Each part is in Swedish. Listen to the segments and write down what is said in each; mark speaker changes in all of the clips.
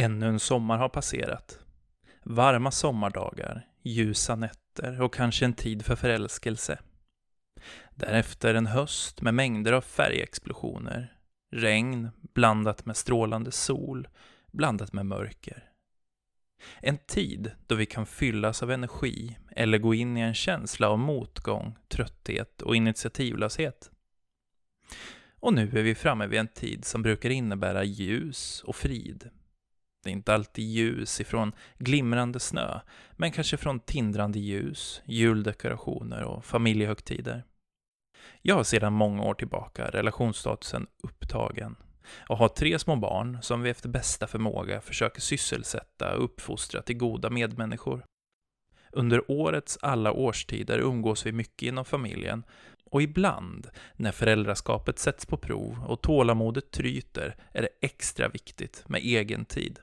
Speaker 1: Ännu en sommar har passerat. Varma sommardagar, ljusa nätter och kanske en tid för förälskelse. Därefter en höst med mängder av färgexplosioner. Regn blandat med strålande sol, blandat med mörker. En tid då vi kan fyllas av energi eller gå in i en känsla av motgång, trötthet och initiativlöshet. Och nu är vi framme vid en tid som brukar innebära ljus och frid. Det är inte alltid ljus ifrån glimrande snö, men kanske från tindrande ljus, juldekorationer och familjehögtider. Jag har sedan många år tillbaka relationsstatusen upptagen och har tre små barn som vi efter bästa förmåga försöker sysselsätta och uppfostra till goda medmänniskor. Under årets alla årstider umgås vi mycket inom familjen och ibland, när föräldraskapet sätts på prov och tålamodet tryter, är det extra viktigt med egen tid.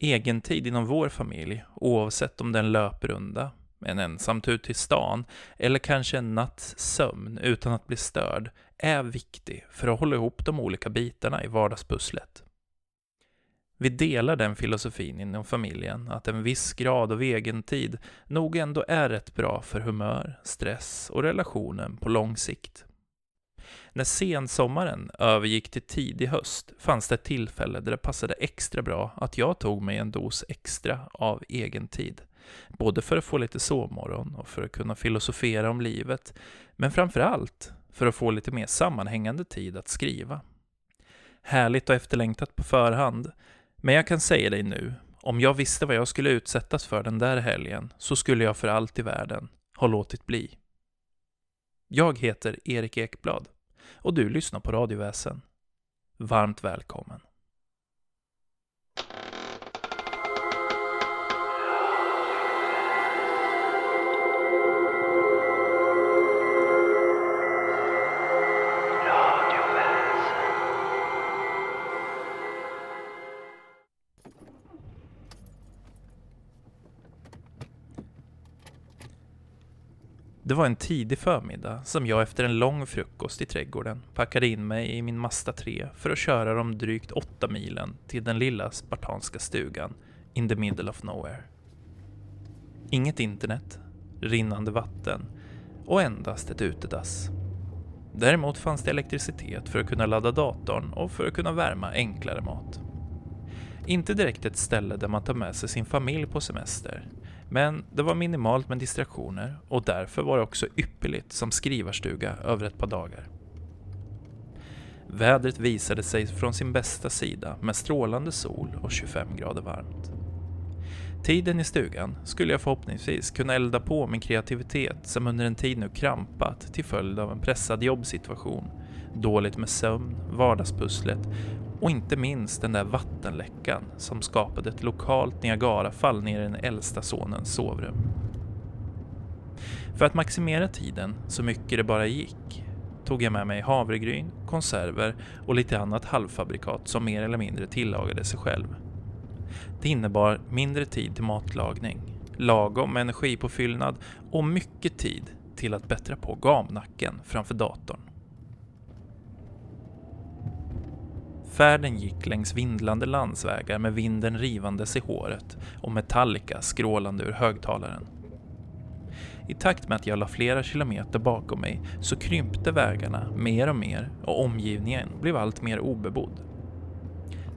Speaker 1: Egen tid inom vår familj, oavsett om det är en löprunda, en ensam tur till stan eller kanske en natts sömn utan att bli störd, är viktig för att hålla ihop de olika bitarna i vardagspusslet. Vi delar den filosofin inom familjen att en viss grad av egentid nog ändå är rätt bra för humör, stress och relationen på lång sikt. När sensommaren övergick till tidig höst fanns det ett tillfälle där det passade extra bra att jag tog mig en dos extra av egen tid. Både för att få lite sovmorgon och för att kunna filosofera om livet, men framför allt för att få lite mer sammanhängande tid att skriva. Härligt och efterlängtat på förhand, men jag kan säga dig nu, om jag visste vad jag skulle utsättas för den där helgen så skulle jag för allt i världen ha låtit bli. Jag heter Erik Ekblad och du lyssnar på Radioväsen. Varmt välkommen. Det var en tidig förmiddag som jag efter en lång frukost i trädgården packade in mig i min Mazda 3 för att köra de drygt åtta milen till den lilla spartanska stugan in the middle of nowhere. Inget internet, rinnande vatten och endast ett utedass. Däremot fanns det elektricitet för att kunna ladda datorn och för att kunna värma enklare mat. Inte direkt ett ställe där man tar med sig sin familj på semester, men det var minimalt med distraktioner och därför var det också ypperligt som skrivarstuga över ett par dagar. Vädret visade sig från sin bästa sida med strålande sol och 25 grader varmt. Tiden i stugan skulle jag förhoppningsvis kunna elda på min kreativitet som under en tid nu krampat till följd av en pressad jobbsituation, dåligt med sömn, vardagspusslet och inte minst den där vattenläckan som skapade ett lokalt Niagarafall nere i den äldsta sonens sovrum. För att maximera tiden så mycket det bara gick tog jag med mig havregryn, konserver och lite annat halvfabrikat som mer eller mindre tillagade sig själv. Det innebar mindre tid till matlagning, lagom energipåfyllnad och mycket tid till att bättra på gamnacken framför datorn. Färden gick längs vindlande landsvägar med vinden rivandes i håret och Metallica skrålande ur högtalaren. I takt med att jag la flera kilometer bakom mig så krympte vägarna mer och mer och omgivningen blev allt mer obebodd.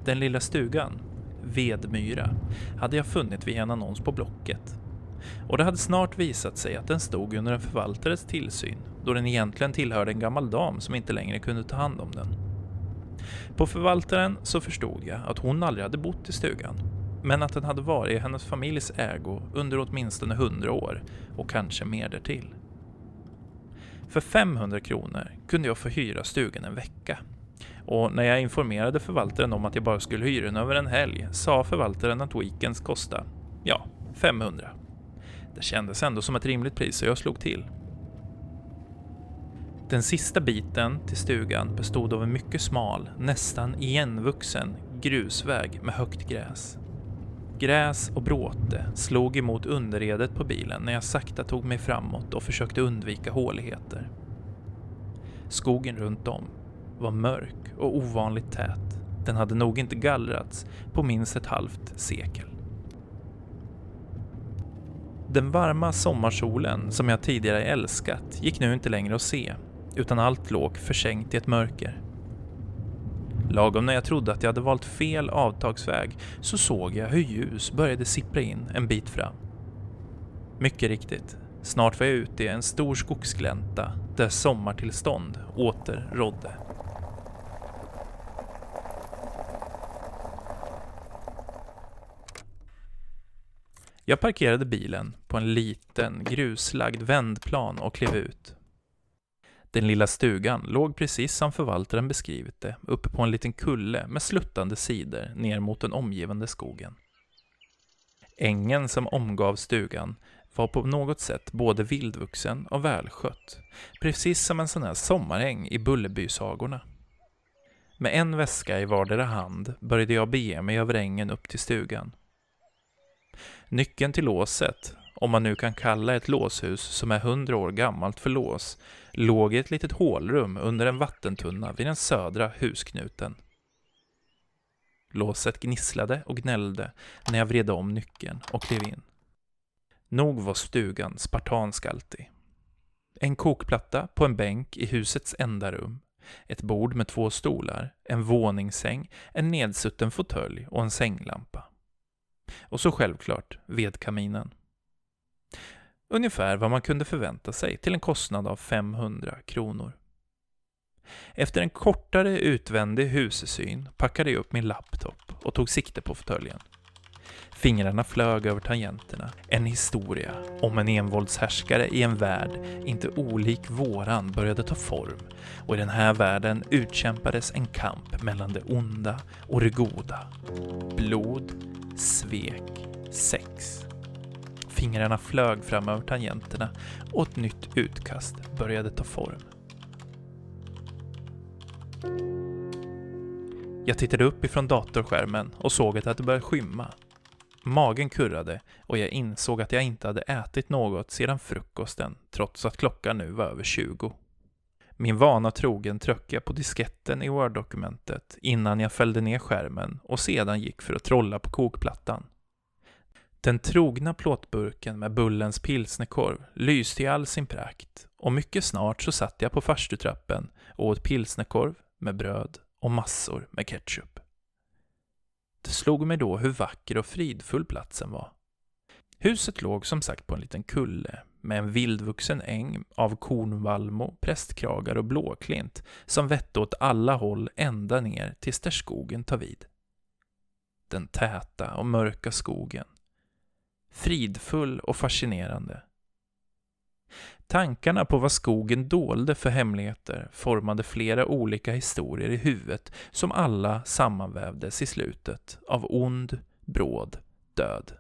Speaker 1: Den lilla stugan, Vedmyra, hade jag funnit via en annons på Blocket. Och det hade snart visat sig att den stod under en förvaltares tillsyn då den egentligen tillhörde en gammal dam som inte längre kunde ta hand om den. På förvaltaren så förstod jag att hon aldrig hade bott i stugan, men att den hade varit i hennes familjs ägo under åtminstone hundra år och kanske mer därtill. För 500 kronor kunde jag få hyra stugan en vecka. Och när jag informerade förvaltaren om att jag bara skulle hyra den över en helg sa förvaltaren att weekends kostade, ja, 500. Det kändes ändå som ett rimligt pris så jag slog till. Den sista biten till stugan bestod av en mycket smal, nästan igenvuxen grusväg med högt gräs. Gräs och bråte slog emot underredet på bilen när jag sakta tog mig framåt och försökte undvika håligheter. Skogen runt om var mörk och ovanligt tät Den hade nog inte gallrats på minst ett halvt sekel. Den varma sommarsolen som jag tidigare älskat gick nu inte längre att se, utan allt låg försänkt i ett mörker. Lagom när jag trodde att jag hade valt fel avtagsväg så såg jag hur ljus började sippra in en bit fram. Mycket riktigt, snart var jag ute i en stor skogsglänta där sommartillstånd åter rådde. Jag parkerade bilen på en liten gruslagd vändplan och klev ut. Den lilla stugan låg precis som förvaltaren beskrivit det, uppe på en liten kulle med sluttande sidor ner mot den omgivande skogen. Ängen som omgav stugan var på något sätt både vildvuxen och välskött, precis som en sån här sommaräng i Bullerbysagorna. Med en väska i vardera hand började jag bege mig över ängen upp till stugan. Nyckeln till låset, om man nu kan kalla ett låshus som är hundra år gammalt för lås, låg i ett litet hålrum under en vattentunna vid den södra husknuten. Låset gnisslade och gnällde när jag vred om nyckeln och klev in. Nog var stugan spartansk alltid. En kokplatta på en bänk i husets enda rum, ett bord med två stolar, en våningssäng, en nedsutten fåtölj och en sänglampa. Och så självklart vedkaminen. Ungefär vad man kunde förvänta sig till en kostnad av 500 kronor. Efter en kortare utvändig husesyn packade jag upp min laptop och tog sikte på fåtöljen. Fingrarna flög över tangenterna. En historia om en envåldshärskare i en värld inte olik våran började ta form och i den här världen utkämpades en kamp mellan det onda och det goda. Blod, svek, sex. Fingrarna flög fram över tangenterna och ett nytt utkast började ta form. Jag tittade upp ifrån datorskärmen och såg att det började skymma. Magen kurrade och jag insåg att jag inte hade ätit något sedan frukosten, trots att klockan nu var över 20. Min vana trogen tryckte jag på disketten i Word-dokumentet innan jag fällde ner skärmen och sedan gick för att trolla på kokplattan. Den trogna plåtburken med Bullens pilsnerkorv lyste i all sin prakt och mycket snart så satt jag på farstutrappen och åt pilsnerkorv med bröd och massor med ketchup. Det slog mig då hur vacker och fridfull platsen var. Huset låg som sagt på en liten kulle med en vildvuxen äng av kornvallmo, prästkragar och blåklint som vette åt alla håll ända ner tills där skogen tar vid. Den täta och mörka skogen. Fridfull och fascinerande. Tankarna på vad skogen dolde för hemligheter formade flera olika historier i huvudet som alla sammanvävdes i slutet av ond, bråd död.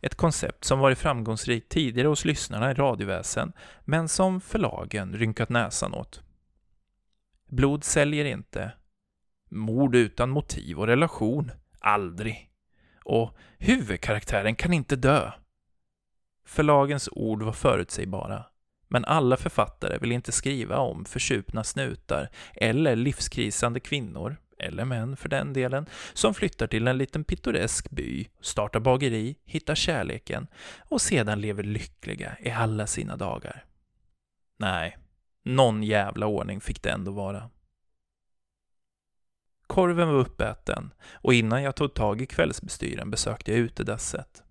Speaker 1: Ett koncept som varit framgångsrikt tidigare hos lyssnarna i radioväsen, men som förlagen rynkat näsan åt. Blod säljer inte. Mord utan motiv och relation. Aldrig. Och huvudkaraktären kan inte dö. Förlagens ord var förutsägbara. Men alla författare vill inte skriva om försupna snutar eller livskrisande kvinnor, eller män för den delen, som flyttar till en liten pittoresk by, startar bageri, hittar kärleken och sedan lever lyckliga i alla sina dagar. Nej, någon jävla ordning fick det ändå vara. Korven var uppäten och innan jag tog tag i kvällsbestyren besökte jag utedasset.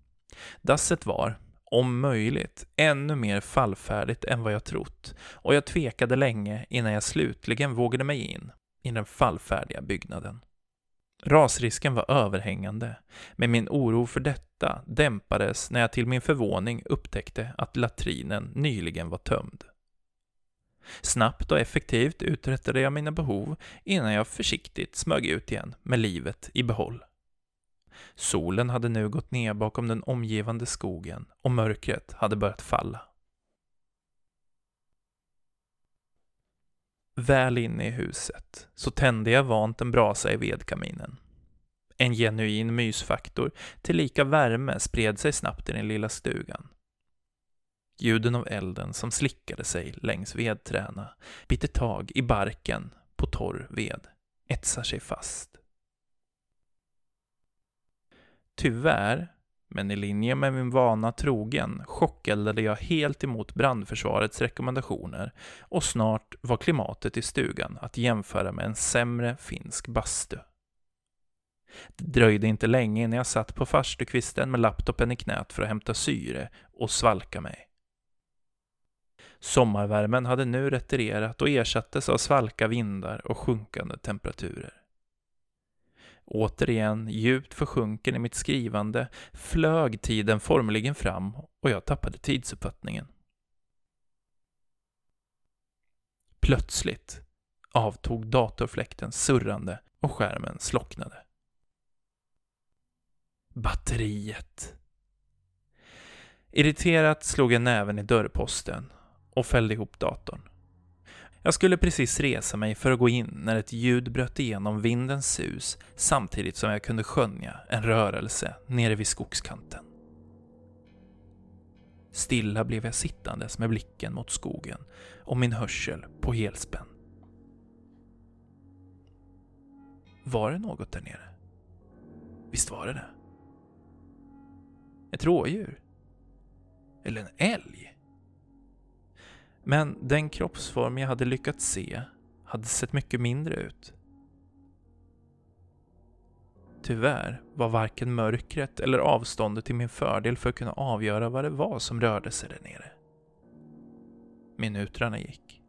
Speaker 1: Dasset var, om möjligt, ännu mer fallfärdigt än vad jag trott och jag tvekade länge innan jag slutligen vågade mig in i den fallfärdiga byggnaden. Rasrisken var överhängande, men min oro för detta dämpades när jag till min förvåning upptäckte att latrinen nyligen var tömd. Snabbt och effektivt uträttade jag mina behov innan jag försiktigt smög ut igen med livet i behåll. Solen hade nu gått ner bakom den omgivande skogen och mörkret hade börjat falla. Väl inne i huset så tände jag vant en brasa i vedkaminen. En genuin mysfaktor, till lika värme, spred sig snabbt i den lilla stugan. Ljuden av elden som slickade sig längs vedträna, biter tag i barken på torr ved. etsar sig fast. Tyvärr, men i linje med min vana trogen, chockeldade jag helt emot brandförsvarets rekommendationer och snart var klimatet i stugan att jämföra med en sämre finsk bastu. Det dröjde inte länge innan jag satt på farstukvisten med laptopen i knät för att hämta syre och svalka mig. Sommarvärmen hade nu retirerat och ersattes av svalka vindar och sjunkande temperaturer. Återigen djupt försjunken i mitt skrivande flög tiden formligen fram och jag tappade tidsuppfattningen. Plötsligt avtog datorfläkten surrande och skärmen slocknade. Batteriet. Irriterat slog jag näven i dörrposten och fällde ihop datorn. Jag skulle precis resa mig för att gå in när ett ljud bröt igenom vindens sus samtidigt som jag kunde skönja en rörelse nere vid skogskanten. Stilla blev jag sittandes med blicken mot skogen och min hörsel på helspänn. Var det något där nere? Visst var det det? Ett rådjur? Eller en älg? Men den kroppsform jag hade lyckats se hade sett mycket mindre ut. Tyvärr var varken mörkret eller avståndet till min fördel för att kunna avgöra vad det var som rörde sig där nere. Minuterna gick.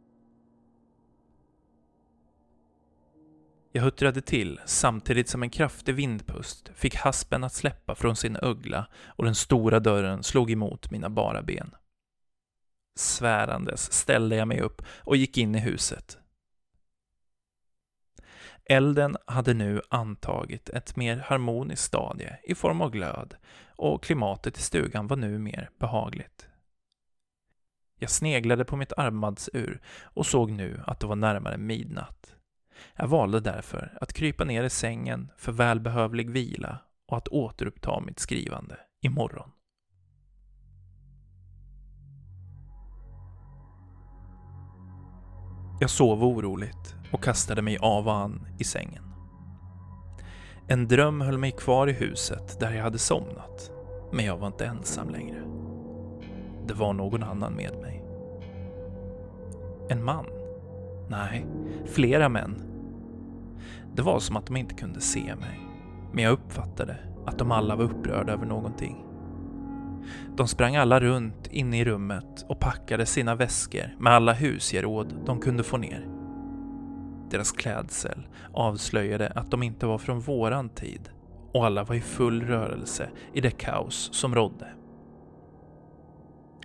Speaker 1: Jag huttrade till samtidigt som en kraftig vindpust fick haspen att släppa från sin ögla och den stora dörren slog emot mina bara ben. Svärandes ställde jag mig upp och gick in i huset. Elden hade nu antagit ett mer harmoniskt stadie i form av glöd och klimatet i stugan var nu mer behagligt. Jag sneglade på mitt armbandsur och såg nu att det var närmare midnatt. Jag valde därför att krypa ner i sängen för välbehövlig vila och att återuppta mitt skrivande imorgon. Jag sov oroligt och kastade mig av och an i sängen. En dröm höll mig kvar i huset där jag hade somnat, men jag var inte ensam längre. Det var någon annan med mig. En man? Nej, flera män. Det var som att de inte kunde se mig, men jag uppfattade att de alla var upprörda över någonting. De sprang alla runt inne i rummet och packade sina väskor med alla husgeråd de kunde få ner. Deras klädsel avslöjade att de inte var från våran tid och alla var i full rörelse i det kaos som rådde.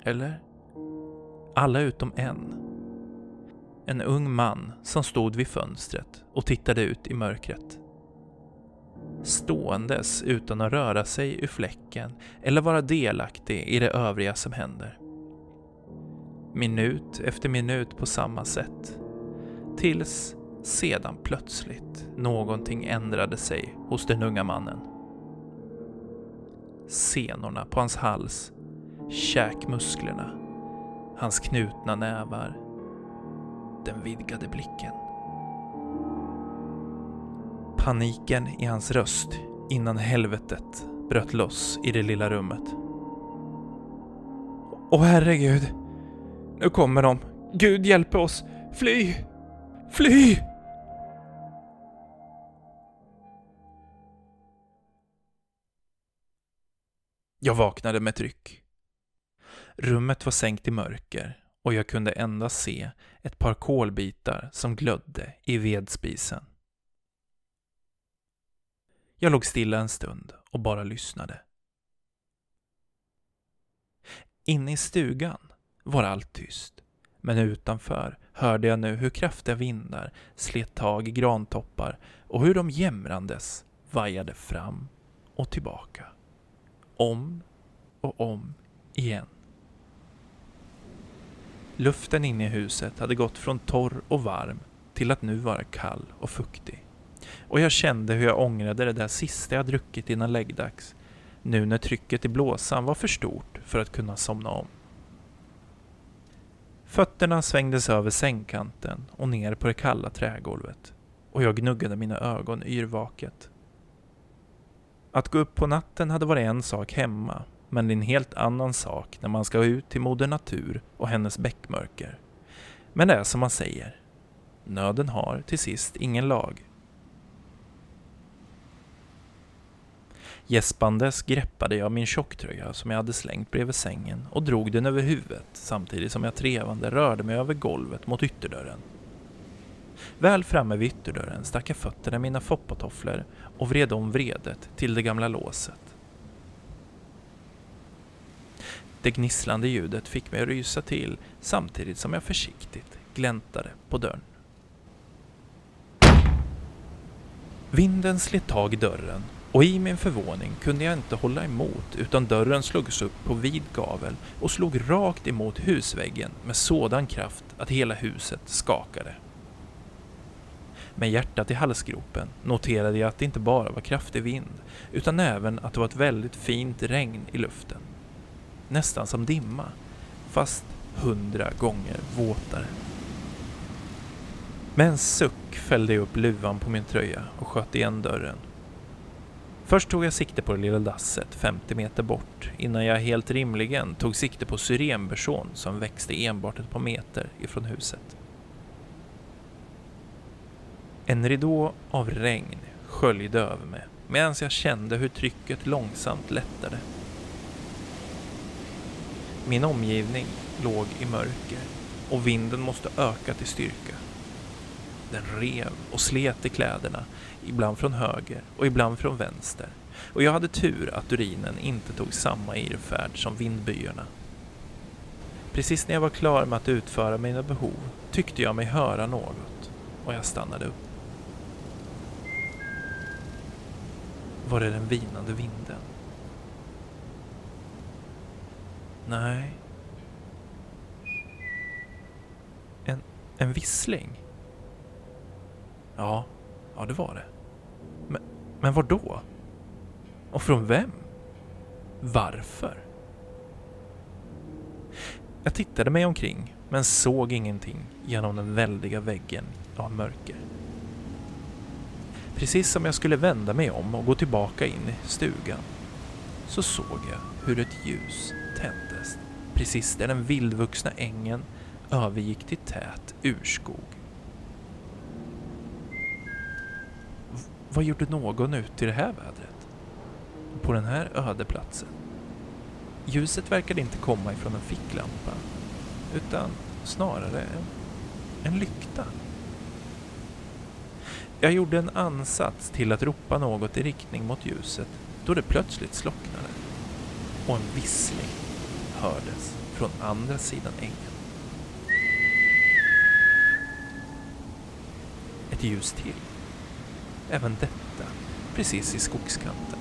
Speaker 1: Eller? Alla utom en. En ung man som stod vid fönstret och tittade ut i mörkret ståendes utan att röra sig ur fläcken eller vara delaktig i det övriga som händer. Minut efter minut på samma sätt. Tills sedan plötsligt någonting ändrade sig hos den unga mannen. Senorna på hans hals, käkmusklerna, hans knutna nävar, den vidgade blicken. Paniken i hans röst innan helvetet bröt loss i det lilla rummet. Åh herregud! Nu kommer de! Gud hjälpe oss! Fly! Fly! Jag vaknade med tryck. Rummet var sänkt i mörker och jag kunde endast se ett par kolbitar som glödde i vedspisen. Jag låg stilla en stund och bara lyssnade. Inne i stugan var allt tyst, men utanför hörde jag nu hur kraftiga vindar slet tag i grantoppar och hur de jämrandes vajade fram och tillbaka. Om och om igen. Luften inne i huset hade gått från torr och varm till att nu vara kall och fuktig. Och jag kände hur jag ångrade det där sista jag druckit innan läggdags. Nu när trycket i blåsan var för stort för att kunna somna om. Fötterna svängdes över sängkanten och ner på det kalla trägolvet. och jag gnuggade mina ögon yrvaket. Att gå upp på natten hade varit en sak hemma, men det är en helt annan sak när man ska ut till moder natur och hennes bäckmörker. Men det är som man säger, nöden har till sist ingen lag. Gäspandes greppade jag min tjocktröja som jag hade slängt bredvid sängen och drog den över huvudet samtidigt som jag trevande rörde mig över golvet mot ytterdörren. Väl framme vid ytterdörren stack jag fötterna i mina foppatofflor och vred om vredet till det gamla låset. Det gnisslande ljudet fick mig att rysa till samtidigt som jag försiktigt gläntade på dörren. Vinden slet tag i dörren och i min förvåning kunde jag inte hålla emot utan dörren slogs upp på vid gavel och slog rakt emot husväggen med sådan kraft att hela huset skakade. Med hjärtat i halsgropen noterade jag att det inte bara var kraftig vind utan även att det var ett väldigt fint regn i luften. Nästan som dimma, fast hundra gånger våtare. Med en suck fällde jag upp luvan på min tröja och sköt igen dörren. Först tog jag sikte på det lilla dasset 50 meter bort innan jag helt rimligen tog sikte på syrenbersån som växte enbart ett par meter ifrån huset. En ridå av regn sköljde över mig medan jag kände hur trycket långsamt lättade. Min omgivning låg i mörker och vinden måste öka till styrka. Den rev och slet i kläderna, ibland från höger och ibland från vänster. Och jag hade tur att urinen inte tog samma irrfärd som vindbyarna. Precis när jag var klar med att utföra mina behov tyckte jag mig höra något och jag stannade upp. Var det den vinande vinden? Nej. En, en vissling? Ja, ja det var det. Men, var då? Och från vem? Varför? Jag tittade mig omkring, men såg ingenting genom den väldiga väggen av mörker. Precis som jag skulle vända mig om och gå tillbaka in i stugan så såg jag hur ett ljus tändes precis där den vildvuxna ängen övergick till tät urskog. Vad gjorde någon ute i det här vädret? På den här öde platsen? Ljuset verkade inte komma ifrån en ficklampa utan snarare en, en lykta. Jag gjorde en ansats till att ropa något i riktning mot ljuset då det plötsligt slocknade och en vissling hördes från andra sidan ängen. Ett ljus till. Även detta precis i skogskanten.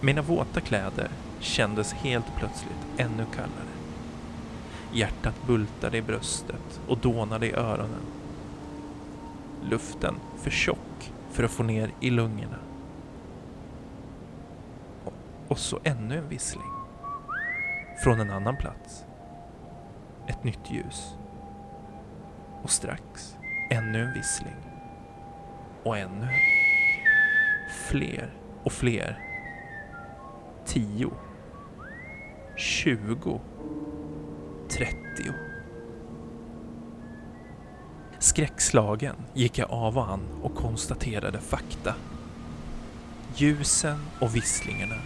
Speaker 1: Mina våta kläder kändes helt plötsligt ännu kallare. Hjärtat bultade i bröstet och dånade i öronen luften för tjock för att få ner i lungorna. Och, så ännu en vissling. Från en annan plats. Ett nytt ljus. Och strax ännu en vissling. Och ännu fler och fler. Tio. Tjugo. Trettio. Skräckslagen gick jag av och an och konstaterade fakta. Ljusen och visslingarna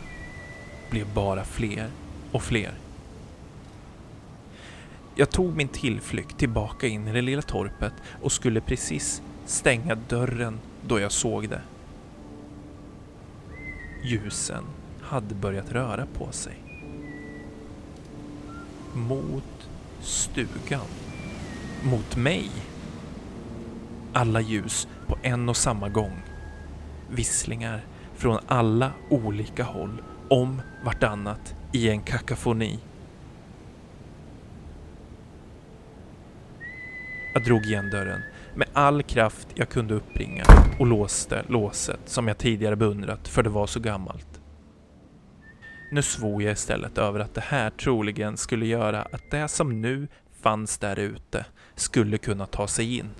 Speaker 1: blev bara fler och fler. Jag tog min tillflykt tillbaka in i det lilla torpet och skulle precis stänga dörren då jag såg det. Ljusen hade börjat röra på sig. Mot stugan. Mot mig alla ljus på en och samma gång. Visslingar från alla olika håll om vartannat i en kakafoni. Jag drog igen dörren med all kraft jag kunde uppbringa och låste låset som jag tidigare beundrat för det var så gammalt. Nu svor jag istället över att det här troligen skulle göra att det som nu fanns där ute skulle kunna ta sig in.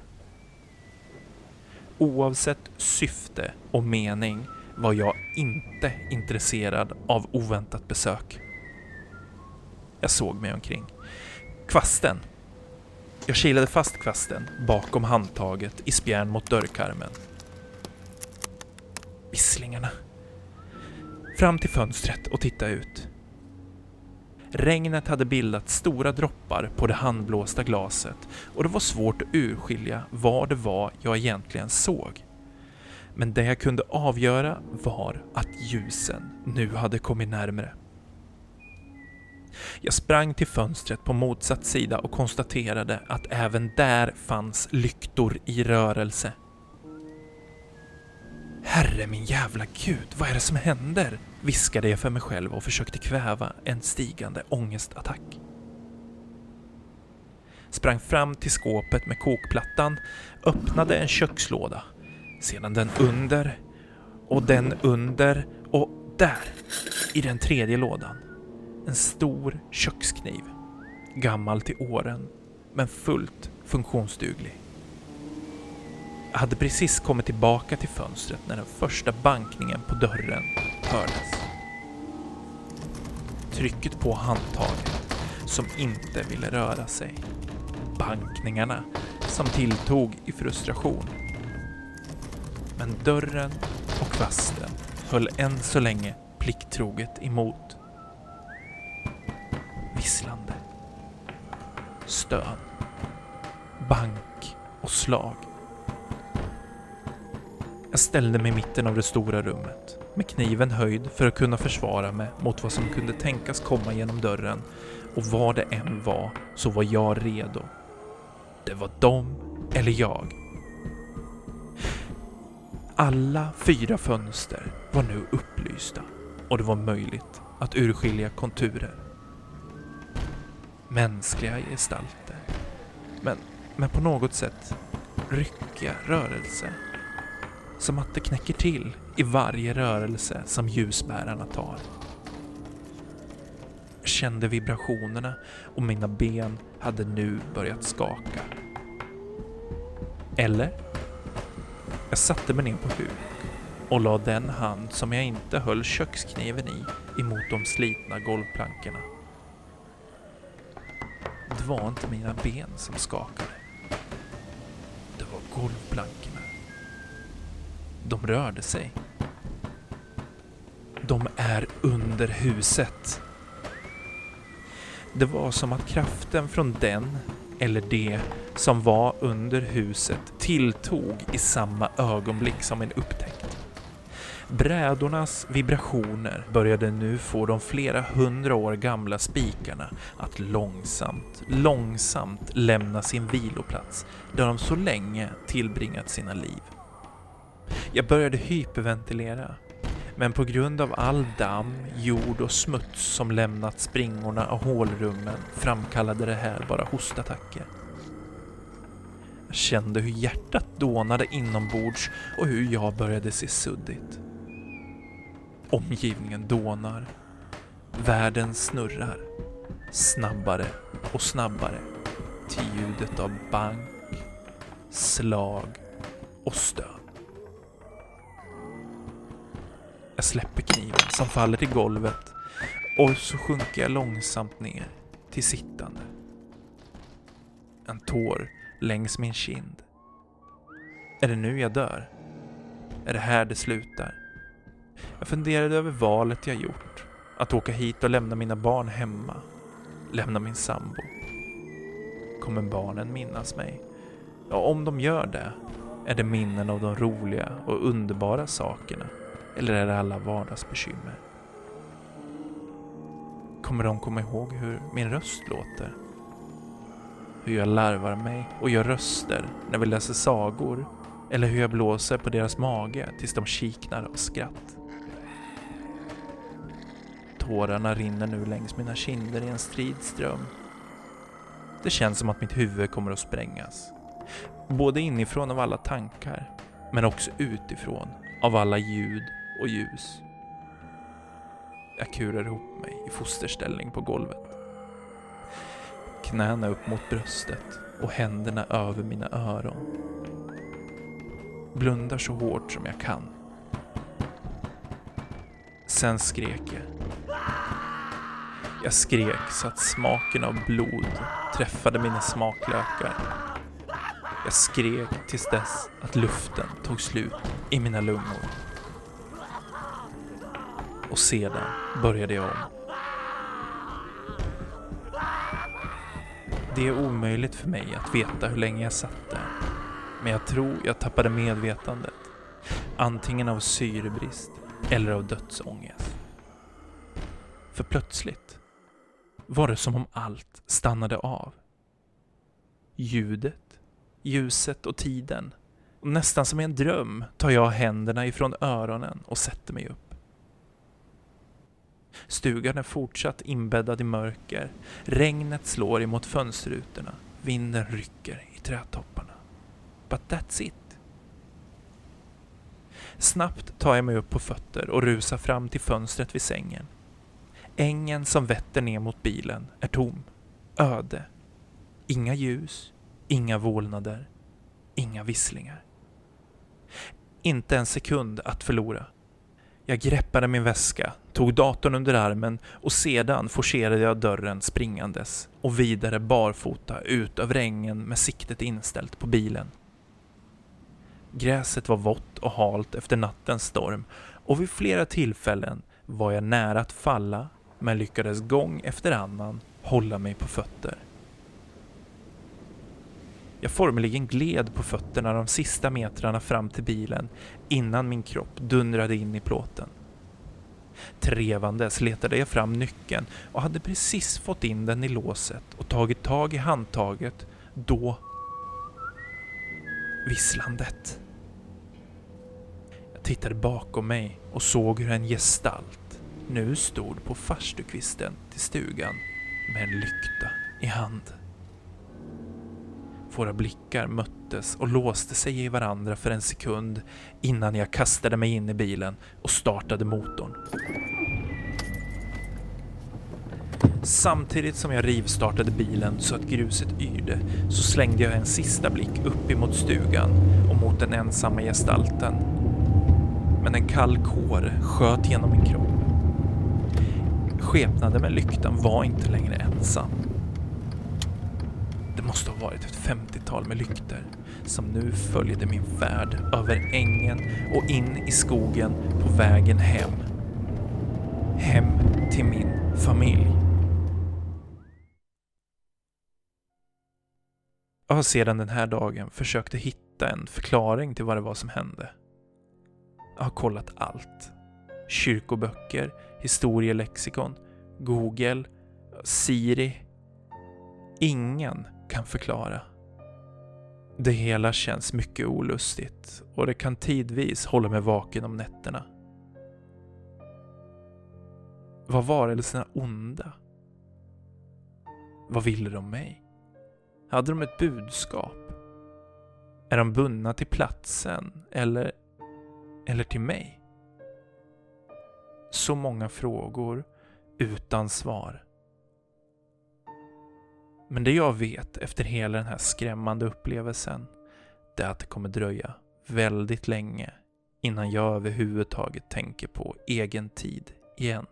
Speaker 1: oavsett syfte och mening var jag inte intresserad av oväntat besök. Jag såg mig omkring. Kvasten. Jag kilade fast kvasten bakom handtaget i spjärn mot dörrkarmen. Visslingarna. Fram till fönstret och titta ut. Regnet hade bildat stora droppar på det handblåsta glaset och det var svårt att urskilja vad det var jag egentligen såg. Men det jag kunde avgöra var att ljusen nu hade kommit närmre. Jag sprang till fönstret på motsatt sida och konstaterade att även där fanns lyktor i rörelse. Herre min jävla gud, vad är det som händer? viskade jag för mig själv och försökte kväva en stigande ångestattack. Sprang fram till skåpet med kokplattan, öppnade en kökslåda, sedan den under och den under och där, i den tredje lådan, en stor kökskniv. Gammal till åren, men fullt funktionsduglig. Jag hade precis kommit tillbaka till fönstret när den första bankningen på dörren hördes. Trycket på handtaget som inte ville röra sig. Bankningarna som tilltog i frustration. Men dörren och kvasten höll än så länge plikttroget emot. Stön. Bank och slag. Jag ställde mig i mitten av det stora rummet, med kniven höjd för att kunna försvara mig mot vad som kunde tänkas komma genom dörren och vad det än var så var jag redo. Det var de eller jag. Alla fyra fönster var nu upplysta och det var möjligt att urskilja konturer. Mänskliga gestalter. Men, men på något sätt ryckiga rörelser. Som att det knäcker till i varje rörelse som ljusbärarna tar. Jag kände vibrationerna och mina ben hade nu börjat skaka. Eller? Jag satte mig ner på huk och la den hand som jag inte höll kökskniven i emot de slitna golvplankorna. Det var inte mina ben som skakade. Det var golvplankorna. De rörde sig. De är under huset. Det var som att kraften från den, eller det, som var under huset tilltog i samma ögonblick som en upptäckt. Brädornas vibrationer började nu få de flera hundra år gamla spikarna att långsamt, långsamt lämna sin viloplats där de så länge tillbringat sina liv. Jag började hyperventilera. Men på grund av all damm, jord och smuts som lämnat springorna och hålrummen framkallade det här bara hostattacker. Jag kände hur hjärtat dånade inombords och hur jag började se suddigt. Omgivningen dånar. Världen snurrar. Snabbare och snabbare till ljudet av bank, slag och stön. Jag släpper kniven som faller till golvet och så sjunker jag långsamt ner till sittande. En tår längs min kind. Är det nu jag dör? Är det här det slutar? Jag funderade över valet jag gjort. Att åka hit och lämna mina barn hemma. Lämna min sambo. Kommer barnen minnas mig? Ja, om de gör det är det minnen av de roliga och underbara sakerna eller är det alla vardagsbekymmer? Kommer de komma ihåg hur min röst låter? Hur jag larvar mig och gör röster när vi läser sagor? Eller hur jag blåser på deras mage tills de kiknar av skratt? Tårarna rinner nu längs mina kinder i en stridström. Det känns som att mitt huvud kommer att sprängas. Både inifrån av alla tankar, men också utifrån av alla ljud och ljus. Jag kurar ihop mig i fosterställning på golvet. Knäna upp mot bröstet och händerna över mina öron. blundar så hårt som jag kan. Sen skrek jag. Jag skrek så att smaken av blod träffade mina smaklökar. Jag skrek tills dess att luften tog slut i mina lungor. Och sedan började jag om. Det är omöjligt för mig att veta hur länge jag satt där. Men jag tror jag tappade medvetandet. Antingen av syrebrist eller av dödsångest. För plötsligt var det som om allt stannade av. Ljudet, ljuset och tiden. Och nästan som i en dröm tar jag händerna ifrån öronen och sätter mig upp. Stugan är fortsatt inbäddad i mörker. Regnet slår emot fönsterrutorna. Vinden rycker i trädtopparna. But that's it. Snabbt tar jag mig upp på fötter och rusar fram till fönstret vid sängen. Ängen som vetter ner mot bilen är tom. Öde. Inga ljus, inga vålnader, inga visslingar. Inte en sekund att förlora. Jag greppade min väska, tog datorn under armen och sedan forcerade jag dörren springandes och vidare barfota ut över ängen med siktet inställt på bilen. Gräset var vått och halt efter nattens storm och vid flera tillfällen var jag nära att falla men lyckades gång efter annan hålla mig på fötter. Jag formligen gled på fötterna de sista metrarna fram till bilen innan min kropp dundrade in i plåten. Trevandes letade jag fram nyckeln och hade precis fått in den i låset och tagit tag i handtaget då visslandet. Jag tittade bakom mig och såg hur en gestalt nu stod på farstukvisten till stugan med en lykta i hand. Våra blickar möttes och låste sig i varandra för en sekund innan jag kastade mig in i bilen och startade motorn. Samtidigt som jag rivstartade bilen så att gruset yrde så slängde jag en sista blick upp emot stugan och mot den ensamma gestalten. Men en kall kår sköt genom min kropp. Skepnaden med lyktan var inte längre ensam. Det måste ha varit ett femtiotal med lykter som nu följde min färd över ängen och in i skogen på vägen hem. Hem till min familj. Jag har sedan den här dagen försökt att hitta en förklaring till vad det var som hände. Jag har kollat allt. Kyrkoböcker, historielexikon, Google, Siri. Ingen kan förklara. Det hela känns mycket olustigt och det kan tidvis hålla mig vaken om nätterna. Var varelserna onda? Vad ville de mig? Hade de ett budskap? Är de bundna till platsen eller, eller till mig? Så många frågor utan svar. Men det jag vet efter hela den här skrämmande upplevelsen, det är att det kommer dröja väldigt länge innan jag överhuvudtaget tänker på egen tid igen.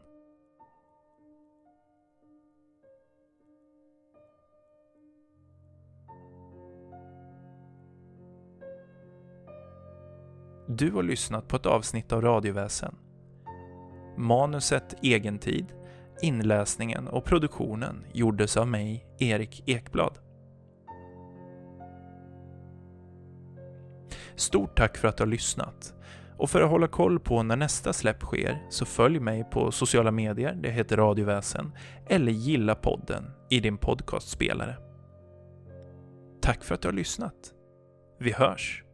Speaker 1: Du har lyssnat på ett avsnitt av Radioväsen. Manuset Egentid, inläsningen och produktionen gjordes av mig, Erik Ekblad. Stort tack för att du har lyssnat. Och för att hålla koll på när nästa släpp sker så följ mig på sociala medier, det heter Radioväsen, eller gilla podden i din podcastspelare. Tack för att du har lyssnat. Vi hörs!